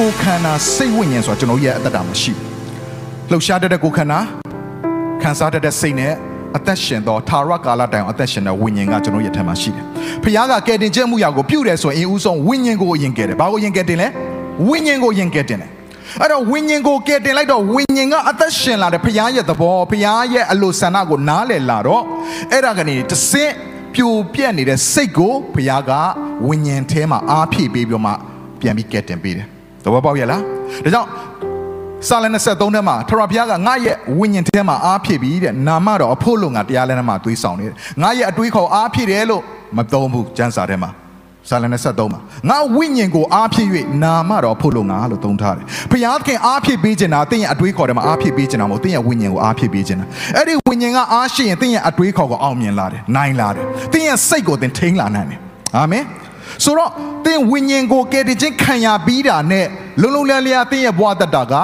ကိုယ်ခန္ဓာစိတ်ဝိညာဉ်ဆိုတာကျွန်တော်ရဲ့အသက်တာမှာရှိတယ်လှုပ်ရှားတတ်တဲ့ကိုယ်ခန္ဓာခံစားတတ်တဲ့စိတ်နဲ့အသက်ရှင်သောသာရကာလတိုင်အောင်အသက်ရှင်တဲ့ဝိညာဉ်ကကျွန်တော်ရဲ့ထက်မှာရှိတယ်။ဖခင်ကကယ်တင်ခြင်းမှုရာကိုပြုတယ်ဆိုရင်အဦးဆုံးဝိညာဉ်ကိုအရင်ကယ်တယ်။ဘာကိုယင်ကယ်တင်လဲ။ဝိညာဉ်ကိုယင်ကယ်တင်တယ်။အဲ့တော့ဝိညာဉ်ကိုကယ်တင်လိုက်တော့ဝိညာဉ်ကအသက်ရှင်လာတဲ့ဖခင်ရဲ့သဘောဖခင်ရဲ့အလိုဆန္ဒကိုနားလည်လာတော့အဲ့ဒါကနေတစ်စင်းပြိုပြက်နေတဲ့စိတ်ကိုဖခင်ကဝိညာဉ်ထဲမှာအားဖြည့်ပေးပြီးတော့မှပြန်ပြီးကယ်တင်ပေးတယ်။ သဘောပေါက်ရဲ့လား။ဒါကြောင့်စာလ23ထဲမှာထရဘုရားကငါရဲ့ဝိညာဉ်ထဲမှာအားဖြည့်ပြီးတဲ့နာမတော်အဖို့လို့ငါတရားလဲထဲမှာတွေးဆောင်နေတယ်ငါရဲ့အတွေးခေါ်အားဖြည့်တယ်လို့မသုံးဘူးကျမ်းစာထဲမှာစာလ23မှာငါဝိညာဉ်ကိုအားဖြည့်၍နာမတော်အဖို့လို့ငါလို့သုံးထားတယ်ဘုရားခင်အားဖြည့်ပေးခြင်းတာတင်းရဲ့အတွေးခေါ်ထဲမှာအားဖြည့်ပေးခြင်းတာမဟုတ်တင်းရဲ့ဝိညာဉ်ကိုအားဖြည့်ပေးခြင်းတာအဲ့ဒီဝိညာဉ်ကအားရှိရင်တင်းရဲ့အတွေးခေါ်ကိုအောင်မြင်လာတယ်နိုင်လာတယ်တင်းရဲ့စိတ်ကိုတင်းထိန်းလာနိုင်တယ်အာမင် ဆိုတော့တင်းဝိညာဉ်ကိုကယ်တင်ခြင်းခံရပြီးတာနဲ့လုံလုံလည်လည်တင်းရဲ့ဘဝတတက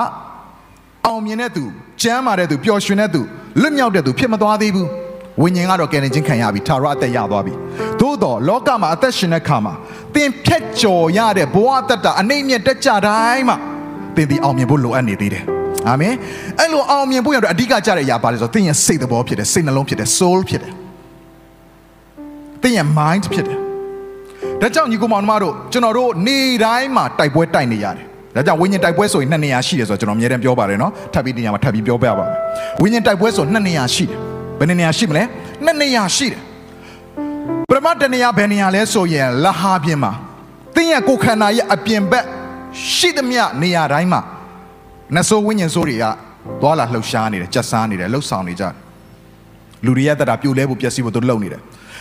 အောင်မြင်တဲ့သူကျမ်းမာတဲ့သူပျော်ရွှင်တဲ့သူလွတ်မြောက်တဲ့သူဖြစ်မသွားသေးဘူးဝိညာဉ်ကတော့ကယ်တင်ခြင်းခံရပြီထာဝရအသက်ရသွားပြီသို့တော့လောကမှာအသက်ရှင်တဲ့ခါမှာသင်ဖြတ်ကျော်ရတဲ့ဘဝတတအနှိမ့်မြတ်တက်ကြတိုင်းမှာသင်ဒီအောင်မြင်ဖို့လိုအပ်နေသေးတယ်အာမင်အဲ့လိုအောင်မြင်ဖို့ရတော့အဓိကကြတဲ့အရာပါလဲဆိုတော့သင်ရဲ့စိတ်သဘောဖြစ်တယ်စိတ်နှလုံးဖြစ်တယ် soul ဖြစ်တယ်သင်ရဲ့ mind ဖြစ်တယ် ဒါကြောင့်ညီကောင်မောင်နှမတို့ကျွန်တော်တို့နေတိုင်းမှာတိုက်ပွဲတိုက်နေရတယ်။ဒါကြောင့်ဝိညာဉ်တိုက်ပွဲဆိုရင်နှစ်နေရာရှိတယ်ဆိုတော့ကျွန်တော်အများတန်းပြောပါတယ်နော်။ထပ်ပြီးတင်ရမှာထပ်ပြီးပြောပြပါမယ်။ဝိညာဉ်တိုက်ပွဲဆိုနှစ်နေရာရှိတယ်။ဘယ်နှစ်နေရာရှိမလဲ။နှစ်နေရာရှိတယ်။ပရမတ်တနေရာဘယ်နေရာလဲဆိုရင်လဟာပြင်မှာသင်ရဲ့ကိုယ်ခန္ဓာရဲ့အပြင်ဘက်ရှိသမျှနေရာတိုင်းမှာနတ်ဆိုးဝိညာဉ်ဆိုးတွေကသွာလာလှုပ်ရှားနေတယ်၊ကြက်စားနေတယ်၊လှုပ်ဆောင်နေကြတယ်။လူတွေရဲ့တတာပြိုလဲဖို့ပျက်စီးဖို့သူလုပ်နေတယ်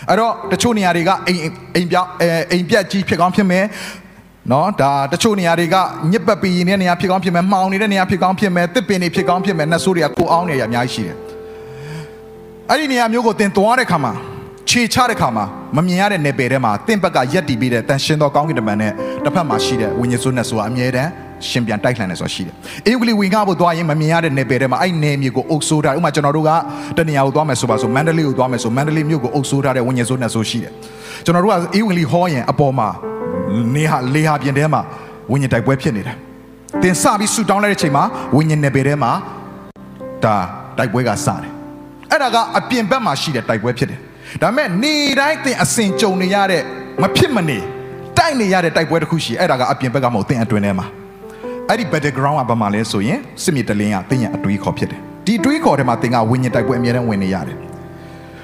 အဲ့တော့တချို့နေရာတွေကအိမ်အိမ်ပြောင်းအဲအိမ်ပြက်ကြီးဖြစ်ကောင်းဖြစ်မယ်နော်ဒါတချို့နေရာတွေကညစ်ပတ်ပြီးရင်နေရာဖြစ်ကောင်းဖြစ်မယ်မှောင်နေတဲ့နေရာဖြစ်ကောင်းဖြစ်မယ်တစ်ပင်တွေဖြစ်ကောင်းဖြစ်မယ်နှဆိုးတွေကကိုအောင်နေရအများကြီးရှိတယ်အဲ့ဒီနေရာမျိုးကိုတင်သွားတဲ့ခါမှာခြေချတဲ့ခါမှာမမြင်ရတဲ့နယ်ပယ်ထဲမှာတင့်ဘက်ကရက်တီပြီးတဲ့တန်ရှင်းသောကောင်းကင်တမန်နဲ့တစ်ဖက်မှာရှိတဲ့ဝိညာဉ်ဆိုးနဲ့ဆိုတာအမြဲတမ်း ရှင်ပြန်တိုက်လှန်နေဆိုတာရှိတယ်။အေဝကလီဝင်ကားဖို့သွားရင်မမြင်ရတဲ့နယ်ပယ်ထဲမှာအဲ့နယ်မြေကိုအုပ်ဆိုးထားတယ်။ဥပမာကျွန်တော်တို့ကတနေရာကိုသွားမယ်ဆိုပါဆိုမန္တလေးကိုသွားမယ်ဆိုမန္တလေးမြို့ကိုအုပ်ဆိုးထားတဲ့ဝိညာဉ်ဆိုးနဲ့ဆိုရှိတယ်။ကျွန်တော်တို့ကအေဝကလီဟောရင်အပေါ်မှာနေဟာလေဟာပြင်ထဲမှာဝိညာဉ်တိုက်ပွဲဖြစ်နေတယ်။တင်စပြီးဆူတောင်းလိုက်တဲ့ချိန်မှာဝိညာဉ်နယ်ပယ်ထဲမှာဒါတိုက်ပွဲကစတယ်။အဲ့ဒါကအပြင်ဘက်မှာရှိတဲ့တိုက်ပွဲဖြစ်တယ်။ဒါပေမဲ့နေတိုင်းတင်အစင်ကြုံနေရတဲ့မဖြစ်မနေတိုက်နေရတဲ့တိုက်ပွဲတစ်ခုရှိအဲ့ဒါကအပြင်ဘက်ကမဟုတ်တင်အတွင်းထဲမှာ အဲ့ဒီ background ကဘာမှလဲဆိုရင်စစ်မြေတလင်းကတင်းရဲ့အတွေးခေါ်ဖြစ်တယ်ဒီအတွေးခေါ်ထဲမှာတင်ကဝิญဉ်တိုက်ပွဲအများနဲ့ဝင်နေရတယ်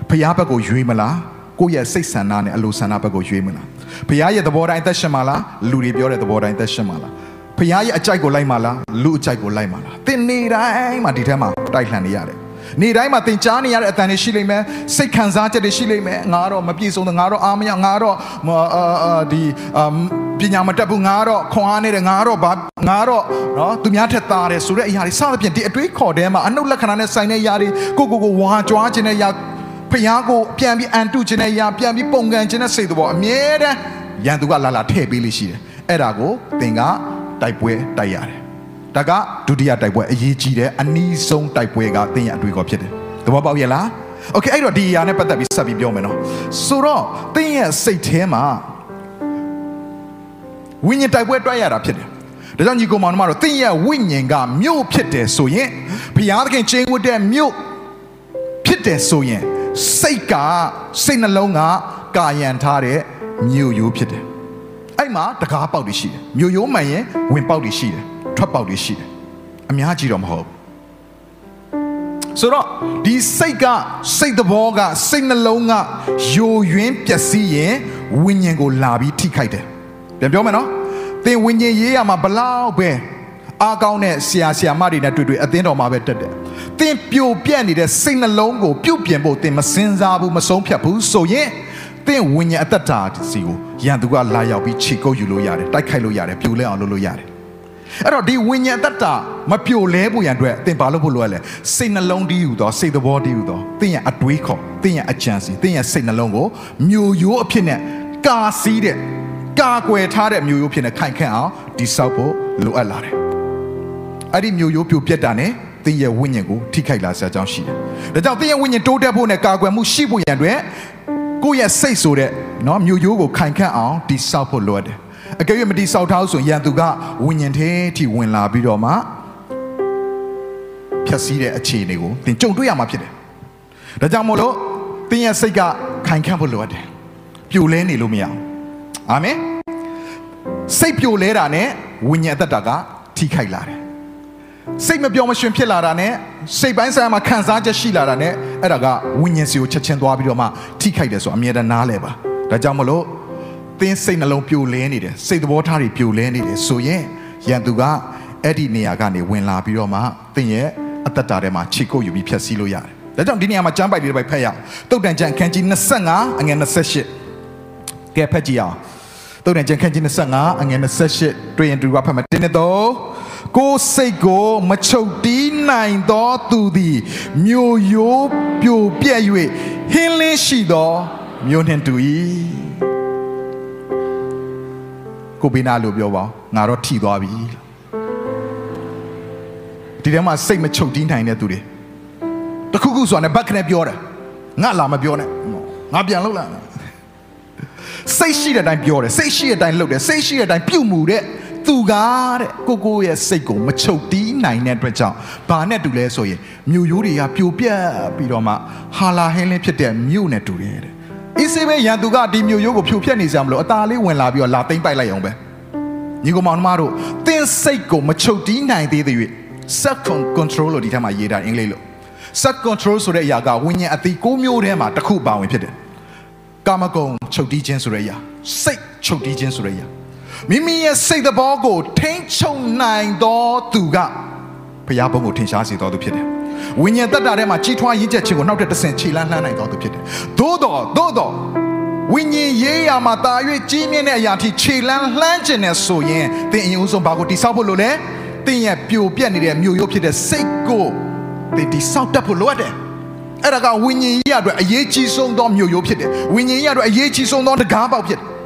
ဖျားဘက်ကိုရွေးမလားကိုယ့်ရဲ့စိတ်ဆန္ဒနဲ့အလိုဆန္ဒဘက်ကိုရွေးမလားဖျားရဲ့သဘောတိုင်းသက်ရှင်မလားလူတွေပြောတဲ့သဘောတိုင်းသက်ရှင်မလားဖျားရဲ့အကြိုက်ကိုလိုက်မလားလူအကြိုက်ကိုလိုက်မလားတင်နေတိုင်းမှာဒီထဲမှာတိုက်လှန်နေရတယ် နေတိုင်းမှာသင်ကြားနေရတဲ့အတန်တွေရှိလိမ့်မယ်စိတ်ခံစားချက်တွေရှိလိမ့်မယ်ငါတော့မပြည့်စုံတော့ငါတော့အားမရငါတော့ဒီပညာမတက်ဘူးငါတော့ခွန်အားနေတယ်ငါတော့ဘာငါတော့နော်သူများထက်သားတယ်ဆိုတဲ့အရာတွေစသဖြင့်ဒီအတွေးခေါ်တဲ့မှာအနှုတ်လက္ခဏာနဲ့ဆိုင်တဲ့အရာတွေကိုကိုကိုဝါကြွားခြင်းတဲ့အရာဖျားကိုပြန်ပြီးအန်တုခြင်းတဲ့အရာပြန်ပြီးပုံကန်ခြင်းတဲ့စိတ်တော်အမြဲတမ်းရန်သူကလာလာထည့်ပေးလိရှိတယ်အဲ့ဒါကိုသင်ကတိုက်ပွဲတိုက်ရတယ် ဒါကဒုတိယတိုက်ပွဲအရေးကြီးတဲ့အနည်းဆုံးတိုက်ပွဲကသင်ရဲ့အတွေ့အကြုံဖြစ်တယ်။သဘောပေါက်ရဲ့လား။ Okay အဲ့တော့ဒီအရာနဲ့ပတ်သက်ပြီးဆက်ပြီးပြောမယ်နော်။ဆိုတော့သင်ရဲ့စိတ်ထဲမှာဝိညာဉ်တိုက်ပွဲတွက်ရတာဖြစ်တယ်။ဒါကြောင့်ညီကောင်မောင်တို့သင်ရဲ့ဝိညာဉ်ကမြို့ဖြစ်တယ်ဆိုရင်ဘုရားသခင်ကျင်းဝတ်တဲ့မြို့ဖြစ်တယ်ဆိုရင်စိတ်ကစိတ်နှလုံးကကာယံထားတဲ့မြို့ရိုးဖြစ်တယ်။အဲ့မှာတကားပေါက်တွေရှိတယ်။မြို့ရိုးမှန်ရင်ဝင်ပေါက်တွေရှိတယ်။ ထွက်ပေါက်တွေရှိတယ်အများကြီးတော့မဟုတ်ဆိုတော့ဒီစိတ်ကစိတ်သဘောကစိတ်နှလုံးကယိုယွင်းပျက်စီးရင်ဝိညာဉ်ကိုလာပြီးထိခိုက်တယ်ပြန်ပြောမယ်နော်သင်ဝိညာဉ်ရေးရမှာဘလောက်ပဲအားကောင်းတဲ့ဆရာဆရာမတွေနဲ့တွေ့တွေ့အသင်းတော်မှာပဲတက်တယ်သင်ပြိုပြက်နေတဲ့စိတ်နှလုံးကိုပြုတ်ပြင်ဖို့သင်မစင်စားဘူးမဆုံးဖြတ်ဘူးဆိုရင်သင်ဝိညာဉ်အသက်တာစီကိုရန်သူကလာရောက်ပြီးခြေကုပ်ယူလို့ရတယ်တိုက်ခိုက်လို့ရတယ်ပြိုလဲအောင်လုပ်လို့ရတယ် အဲ့တော့ဒီဝိညာဉ်အတ္တမပြိုလဲဖို့ရန်အတွက်သင်ဘာလို့ဖို့လိုရလဲစိတ်နှလုံးတည်ယူသောစိတ်သဘောတည်ယူသောသင်ရဲ့အတွေးခေါ်သင်ရဲ့အကြံစီသင်ရဲ့စိတ်နှလုံးကိုမြို့ရိုးအဖြစ်နဲ့ကာစီးတဲ့ကာကွယ်ထားတဲ့မြို့ရိုးဖြစ်နေခိုင်ခန့်အောင်ဒီဆောက်ဖို့လိုအပ်လာတယ်အဲ့ဒီမြို့ရိုးပြိုပြက်တာနဲ့သင်ရဲ့ဝိညာဉ်ကိုထိခိုက်လာစရာအကြောင်းရှိတယ်ဒါကြောင့်သင်ရဲ့ဝိညာဉ်တိုးတက်ဖို့နဲ့ကာကွယ်မှုရှိဖို့ရန်အတွက်ကိုယ့်ရဲ့စိတ်ဆိုတဲ့เนาะမြို့ရိုးကိုခိုင်ခန့်အောင်ဒီဆောက်ဖို့လိုအပ်တယ် အကယ်၍မတိဆောက်ထားဆိုရင်ရန်သူကဝိညာဉ်ထဲထိဝင်လာပြီးတော့မှဖြတ်စည်းတဲ့အခြေအနေကိုသင်ကြုံတွေ့ရမှာဖြစ်တယ်။ဒါကြောင့်မို့လို့သင်ရဲ့စိတ်ကခိုင်ခန့်ဖို့လိုအပ်တယ်။ပြိုလဲနေလို့မရအောင်။အာမင်။စိတ်ပြိုလဲတာနဲ့ဝိညာဉ်အသက်တာကထိခိုက်လာတယ်။စိတ်မပြောမရှင်ဖြစ်လာတာနဲ့စိတ်ပိုင်းဆိုင်ရာမှာခံစားချက်ရှိလာတာနဲ့အဲ့ဒါကဝိညာဉ်စီကိုချက်ချင်းသွားပြီးတော့မှထိခိုက်တယ်ဆိုအမြဲတမ်းနားလဲပါ။ဒါကြောင့်မလို့ သင်စိတ်နှလုံးပြိုလဲနေတယ်စိတ်သဘောထားတွေပြိုလဲနေတယ်ဆိုရင်ရန်သူကအဲ့ဒီနေရာကနေဝင်လာပြီးတော့မှသင်ရဲ့အသက်တာထဲမှာခြေကုပ်ယူပြီးဖျက်ဆီးလို့ရတယ်။ဒါကြောင့်ဒီနေရာမှာကျမ်းပိုက်လေးတစ်ပိုက်ဖတ်ရအောင်။တုတ်တန်ကျန်ခန်းကြီး25အငယ်28ကဲဖတ်ကြည့်အောင်။တုတ်တန်ကျန်ခန်းကြီး25အငယ်28တွေ့ရင်တူပါဖတ်မယ်တင်းနေတော့ကိုယ်စိတ်ကိုမချုပ်တီးနိုင်သောသူသည်မြို့ရိုးပြိုပြက်၍ဟင်းလင်းရှိသောမြို့နှင့်တူ၏ ကိုဘေးနာလို့ပြောပါငါတော့ထိသွားပြီဒီထဲမှာစိတ်မချုပ်တီးနိုင်တဲ့သူတွေတခုခုဆိုတာနဲ့ဘက်ခနဲ့ပြောတယ်ငါလာမပြောနဲ့ငါပြန်လုပ်လာစိတ်ရှိတဲ့အတိုင်းပြောတယ်စိတ်ရှိတဲ့အတိုင်းလုပ်တယ်စိတ်ရှိတဲ့အတိုင်းပြုတ်မှုတဲ့သူကတဲ့ကိုကိုရဲ့စိတ်ကိုမချုပ်တီးနိုင်တဲ့အတွက်ကြောင့်ဘာနဲ့တူလဲဆိုရင်မြို့ရိုးတွေကပြိုပြက်ပြီးတော့မှဟာလာဟင်းလင်းဖြစ်တဲ့မြို့နဲ့တူတယ်တဲ့ အေးစေးပဲရန်သူကဒီမြို့ရိုးကိုဖြိုဖျက်နေစရာမလိုအตาလေးဝင်လာပြီးတော့လာသိမ့်ပိုက်လိုက်အောင်ပဲညီကောင်မောင်နှမတို့သင်စိတ်ကိုမချုပ်တီးနိုင်သေးတဲ့၍ self control လို့ဒီထက်မှရေးတာအင်္ဂလိပ်လို့ self control ဆိုတဲ့အရာကဝိညာဉ်အသီး၉မျိုးထဲမှာတစ်ခုပါဝင်ဖြစ်တယ်ကာမဂုဏ်ချုပ်တီးခြင်းဆိုတဲ့အရာစိတ်ချုပ်တီးခြင်းဆိုတဲ့အရာမိမိရဲ့စိတ်သဘောကိုထိန်းချုပ်နိုင်သောသူကဘုရားဘုံကိုထင်ရှားစေတော်သူဖြစ်တယ် ဝိညာဉ်တက်တာထဲမှာကြီးထွားရင့်ကျက်ခြင်းကိုနောက်တစ်ဆင့်ခြေလှမ်းလှမ်းနိုင်တော်သူဖြစ်တယ်သို့တော်သို့တော်ဝိညာဉ်ရေးရာမှာတာ၍ကြီးမြင့်တဲ့အရာထိခြေလှမ်းလှမ်းခြင်းနဲ့ဆိုရင်သင်အရင်ဦးဆုံးဘာကိုတိဆောက်ဖို့လိုလဲသင်ရဲ့ပြိုပြက်နေတဲ့မြို့ရိုးဖြစ်တဲ့စိတ်ကိုသင်တိဆောက်တတ်ဖို့လိုအပ်တယ်အဲ့ဒါကဝိညာဉ်ရေးရအတွက်အရေးကြီးဆုံးသောမြို့ရိုးဖြစ်တယ်ဝိညာဉ်ရေးရအတွက်အရေးကြီးဆုံးသောတကားပေါက်ဖြစ်တယ်။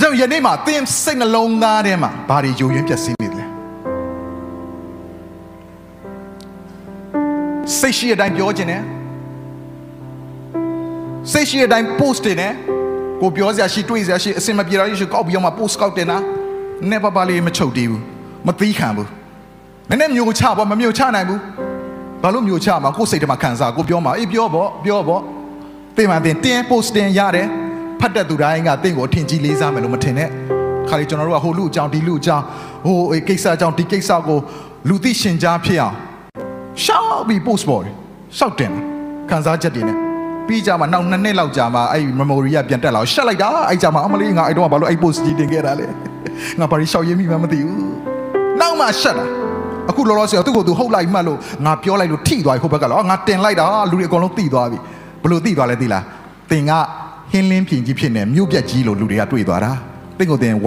ကြောင့်ယနေ့မှာသင်စိတ်နှလုံးသားထဲမှာဘာတွေယိုယွင်းပျက်စီးနေ စိတ်ရှိတဲ့အတိုင်းပြောခြင်းနဲ့စိတ်ရှိတဲ့အတိုင်း post တင်နဲ့ကိုပြောစရာရှိတွေးစရာရှိအစင်မပြေတာရှိကောက်ပြီးတော့မှ post ကောက်တင်တာနဲ့ပပလေးမချုပ်တည်ဘူးမသီးခံဘူးနည်းနည်းမျိုးချပေါ့မမျိုးချနိုင်ဘူးဘာလို့မျိုးချမှာကိုယ်စိတ်ထဲမှာခံစားကိုပြောမှာအေးပြောပေါ့ပြောပေါ့တင်မှတင်တင်း post တင်ရတယ်ဖတ်တဲ့သူတိုင်းကတင့်ကိုအထင်ကြီးလေးစားမယ်လို့မထင်နဲ့ခါလေကျွန်တော်တို့ကဟိုလူအကြောင်းဒီလူအကြောင်းဟိုကိစ္စအကြောင်းဒီကိစ္စကိုလူသိရှင်ကြားဖြစ်အောင် ရှောက်ပြီး post ပေါ်ရှောက်တင်ခံစားချက်တွေနဲ့ပြီးကြမှာနောက်နှစ်နှစ်လောက်ကြာမှာအဲ့ memory ကပြန်တက်လာရှက်လိုက်တာအဲ့ကြမှာအမလေးငါအဲ့တော့ဘာလို့အဲ့ post ကြီးတင်ခဲ့တာလဲငါဘာလို့ရှောက်ရင်းမိမှမသိဘူးနောက်မှရှက်တာအခုလောလောဆယ်သူ့ကိုသူဟုတ်လိုက်မှတ်လို့ငါပြောလိုက်လို့ထိသွားပြီဟိုဘက်ကလောငါတင်လိုက်တာလူတွေအကုန်လုံးသိသွားပြီဘလို့သိသွားလဲသိလားသင်ကဟင်းလင်းပြင်ကြီးဖြစ်နေမြို့ပြက်ကြီးလို့လူတွေကတွေ့သွားတာတင့်ကိုတင်ဝ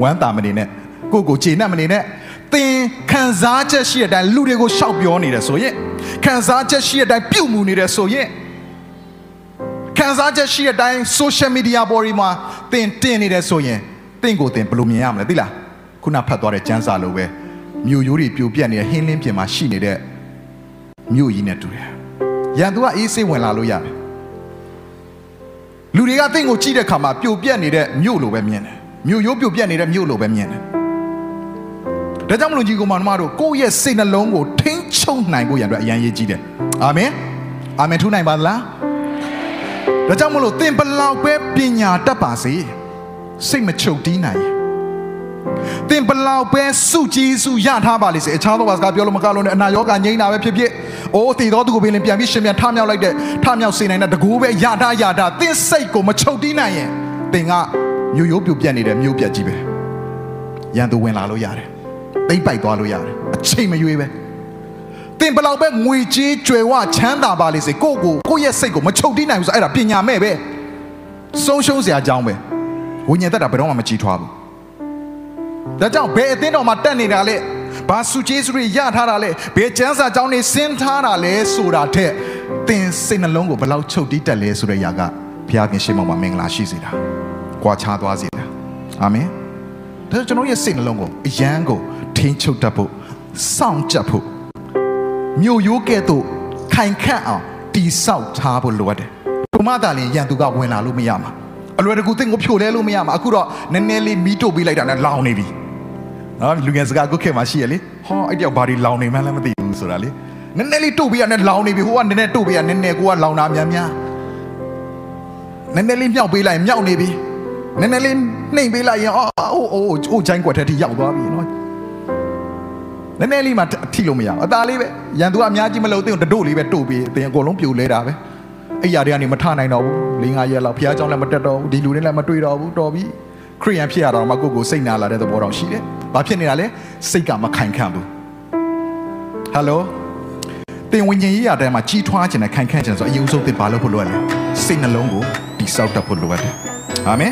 ဝမ်းတာမနေနဲ့ကိုကိုခြေနဲ့မနေနဲ့ သင်ခံစားချက်ရှိတဲ့အတိုင်းလူတွေကိုရှောက်ပြောနေတယ်ဆိုရင်ခံစားချက်ရှိတဲ့အတိုင်းပြုတ်မှုနေတယ်ဆိုရင်ခံစားချက်ရှိတဲ့အတိုင်း social media ပေါ်ဒီမှာသင်တင်နေတယ်ဆိုရင်သင်ကိုသင်ဘယ်လိုမြင်ရမလဲသိလားခုနဖတ်သွားတဲ့ကျမ်းစာလိုပဲမြို့ရိုးတွေပြိုပြက်နေတဲ့ဟင်းလင်းပြင်မှာရှိနေတဲ့မြို့ကြီးနဲ့တူတယ်ရန်သူကအေးဆေးဝင်လာလို့ရတယ်လူတွေကတင့်ကိုကြည့်တဲ့ခါမှာပြိုပြက်နေတဲ့မြို့လိုပဲမြင်တယ်မြို့ရိုးပြိုပြက်နေတဲ့မြို့လိုပဲမြင်တယ် ဒါကြောင့်မလို့ကြီးကောင်မတို့ကိုယ့်ရဲ့စိတ်နှလုံးကိုထိန်းချုပ်နိုင်ဖို့ရန်အတွက်အရန်ရေးကြီးတယ်အာမင်အာမင်ထူးနိုင်ပါသလားဒါကြောင့်မလို့သင်ဘလောက်ပဲပညာတတ်ပါစေစိတ်မချုပ်တီးနိုင်ရင်သင်ဘလောက်ပဲစုကြည်စုရထားပါလိမ့်စေအခြားသောဘာစကားပြောလို့မကလို့နဲ့အနာရောဂါငြိမ်းတာပဲဖြစ်ဖြစ်အိုးတည်တော်သူကိုပင်လင်ပြန်ပြီးရှင်ပြန်ထမြောက်လိုက်တဲ့ထမြောက်စေနိုင်တဲ့တကူပဲရထားရထားသင်စိတ်ကိုမချုပ်တီးနိုင်ရင်သင်ကမျိုးရိုးပြိုပြက်နေတဲ့မျိုးပြက်ကြီးပဲရန်သူဝင်လာလို့ရတယ် သိမ့်ပိုက်သွားလို့ရတယ်အချိန်မရွေးပဲသင်ဘလောက်ပဲငွေကြေးကြွယ်ဝချမ်းသာပါလိမ့်စေကိုကိုကိုရဲ့စိတ်ကိုမချုပ်တီးနိုင်ဘူးဆိုအဲ့ဒါပညာမဲ့ပဲဆုံးရှုံးစရာအကြောင်းပဲဝိညာဉ်သက်တာဘယ်တော့မှမကြည်ထွားဘူးဒါကြောင့်ဘယ်အသင်းတော်မှာတက်နေတာလဲဘာစုကျေးဇူးတွေရထားတာလဲဘယ်ကျမ်းစာကြောင်းတွေဆင်းထားတာလဲဆိုတာထက်သင်စိတ်နှလုံးကိုဘယ်လောက်ချုပ်တီးတက်လဲဆိုတဲ့ຢာကဘုရားခင်ရှေ့မှာမင်္ဂလာရှိစေတာကြွာချသွားစေတာအာမင်ဒါကြောင့်ကျွန်တော်ရဲ့စိတ်နှလုံးကိုအယံကို ထိန်းချုပ်တတ်ဖို့စောင့်ကြပ်ဖို့မြို့ရိုးကဲ့သို့ခိုင်ခန့်အောင်တိဆောက်ထားဖို့လိုအပ်တယ်ဘုမသာလင်ရန်သူကဝင်လာလို့မရမှာအလွယ်တကူသင်ကိုဖြိုလဲလို့မရမှာအခုတော့နည်းနည်းလေးမီးတို့ပေးလိုက်တာနဲ့လောင်နေပြီနော်လူငယ်စကားကိုခေတ်မှာရှိရလေဟောအဲ့တယောက်ဘာဒီလောင်နေမှန်းလည်းမသိဘူးဆိုတာလေနည်းနည်းလေးတို့ပေးရနဲ့လောင်နေပြီဟိုကနည်းနည်းတို့ပေးရနည်းနည်းကိုကလောင်တာများများနည်းနည်းလေးမြောက်ပေးလိုက်ရင်မြောက်နေပြီနည်းနည်းလေးနှိမ်ပေးလိုက်ရင်အော်အိုးအိုးအိုးချိုင်းကွက်ထဲထိရောက်သွားပြီနော် နည်းနည်းလေးမှထိလို့မရဘူးအသားလေးပဲရန်သူကအများကြီးမလို့သိအောင်တတို့လေးပဲတို့ပေးအတင်အကုန်လုံးပြိုလဲတာပဲအဲ့ရတွေကနေမထနိုင်တော့ဘူး၄၅ရက်လောက်ဖះเจ้าလည်းမတက်တော့ဘူးဒီလူတွေလည်းမတွေ့တော့ဘူးတော်ပြီခရိယန်ဖြစ်ရတော့မှကိုယ့်ကိုစိတ်နာလာတဲ့သဘောတော့ရှိတယ်ဘာဖြစ်နေတာလဲစိတ်ကမခိုင်ခန့်ဘူးဟယ်လိုတင်ဝิญဉ်ရေးရတဲ့မှာကြီးထွားခြင်းနဲ့ခိုင်ခန့်ခြင်းဆိုအရင်ဆုံးသင်ဘာလို့ဖို့လိုရလဲစိတ်နှလုံးကိုတိဆောက်တတ်ဖို့လိုရတယ်အာမင်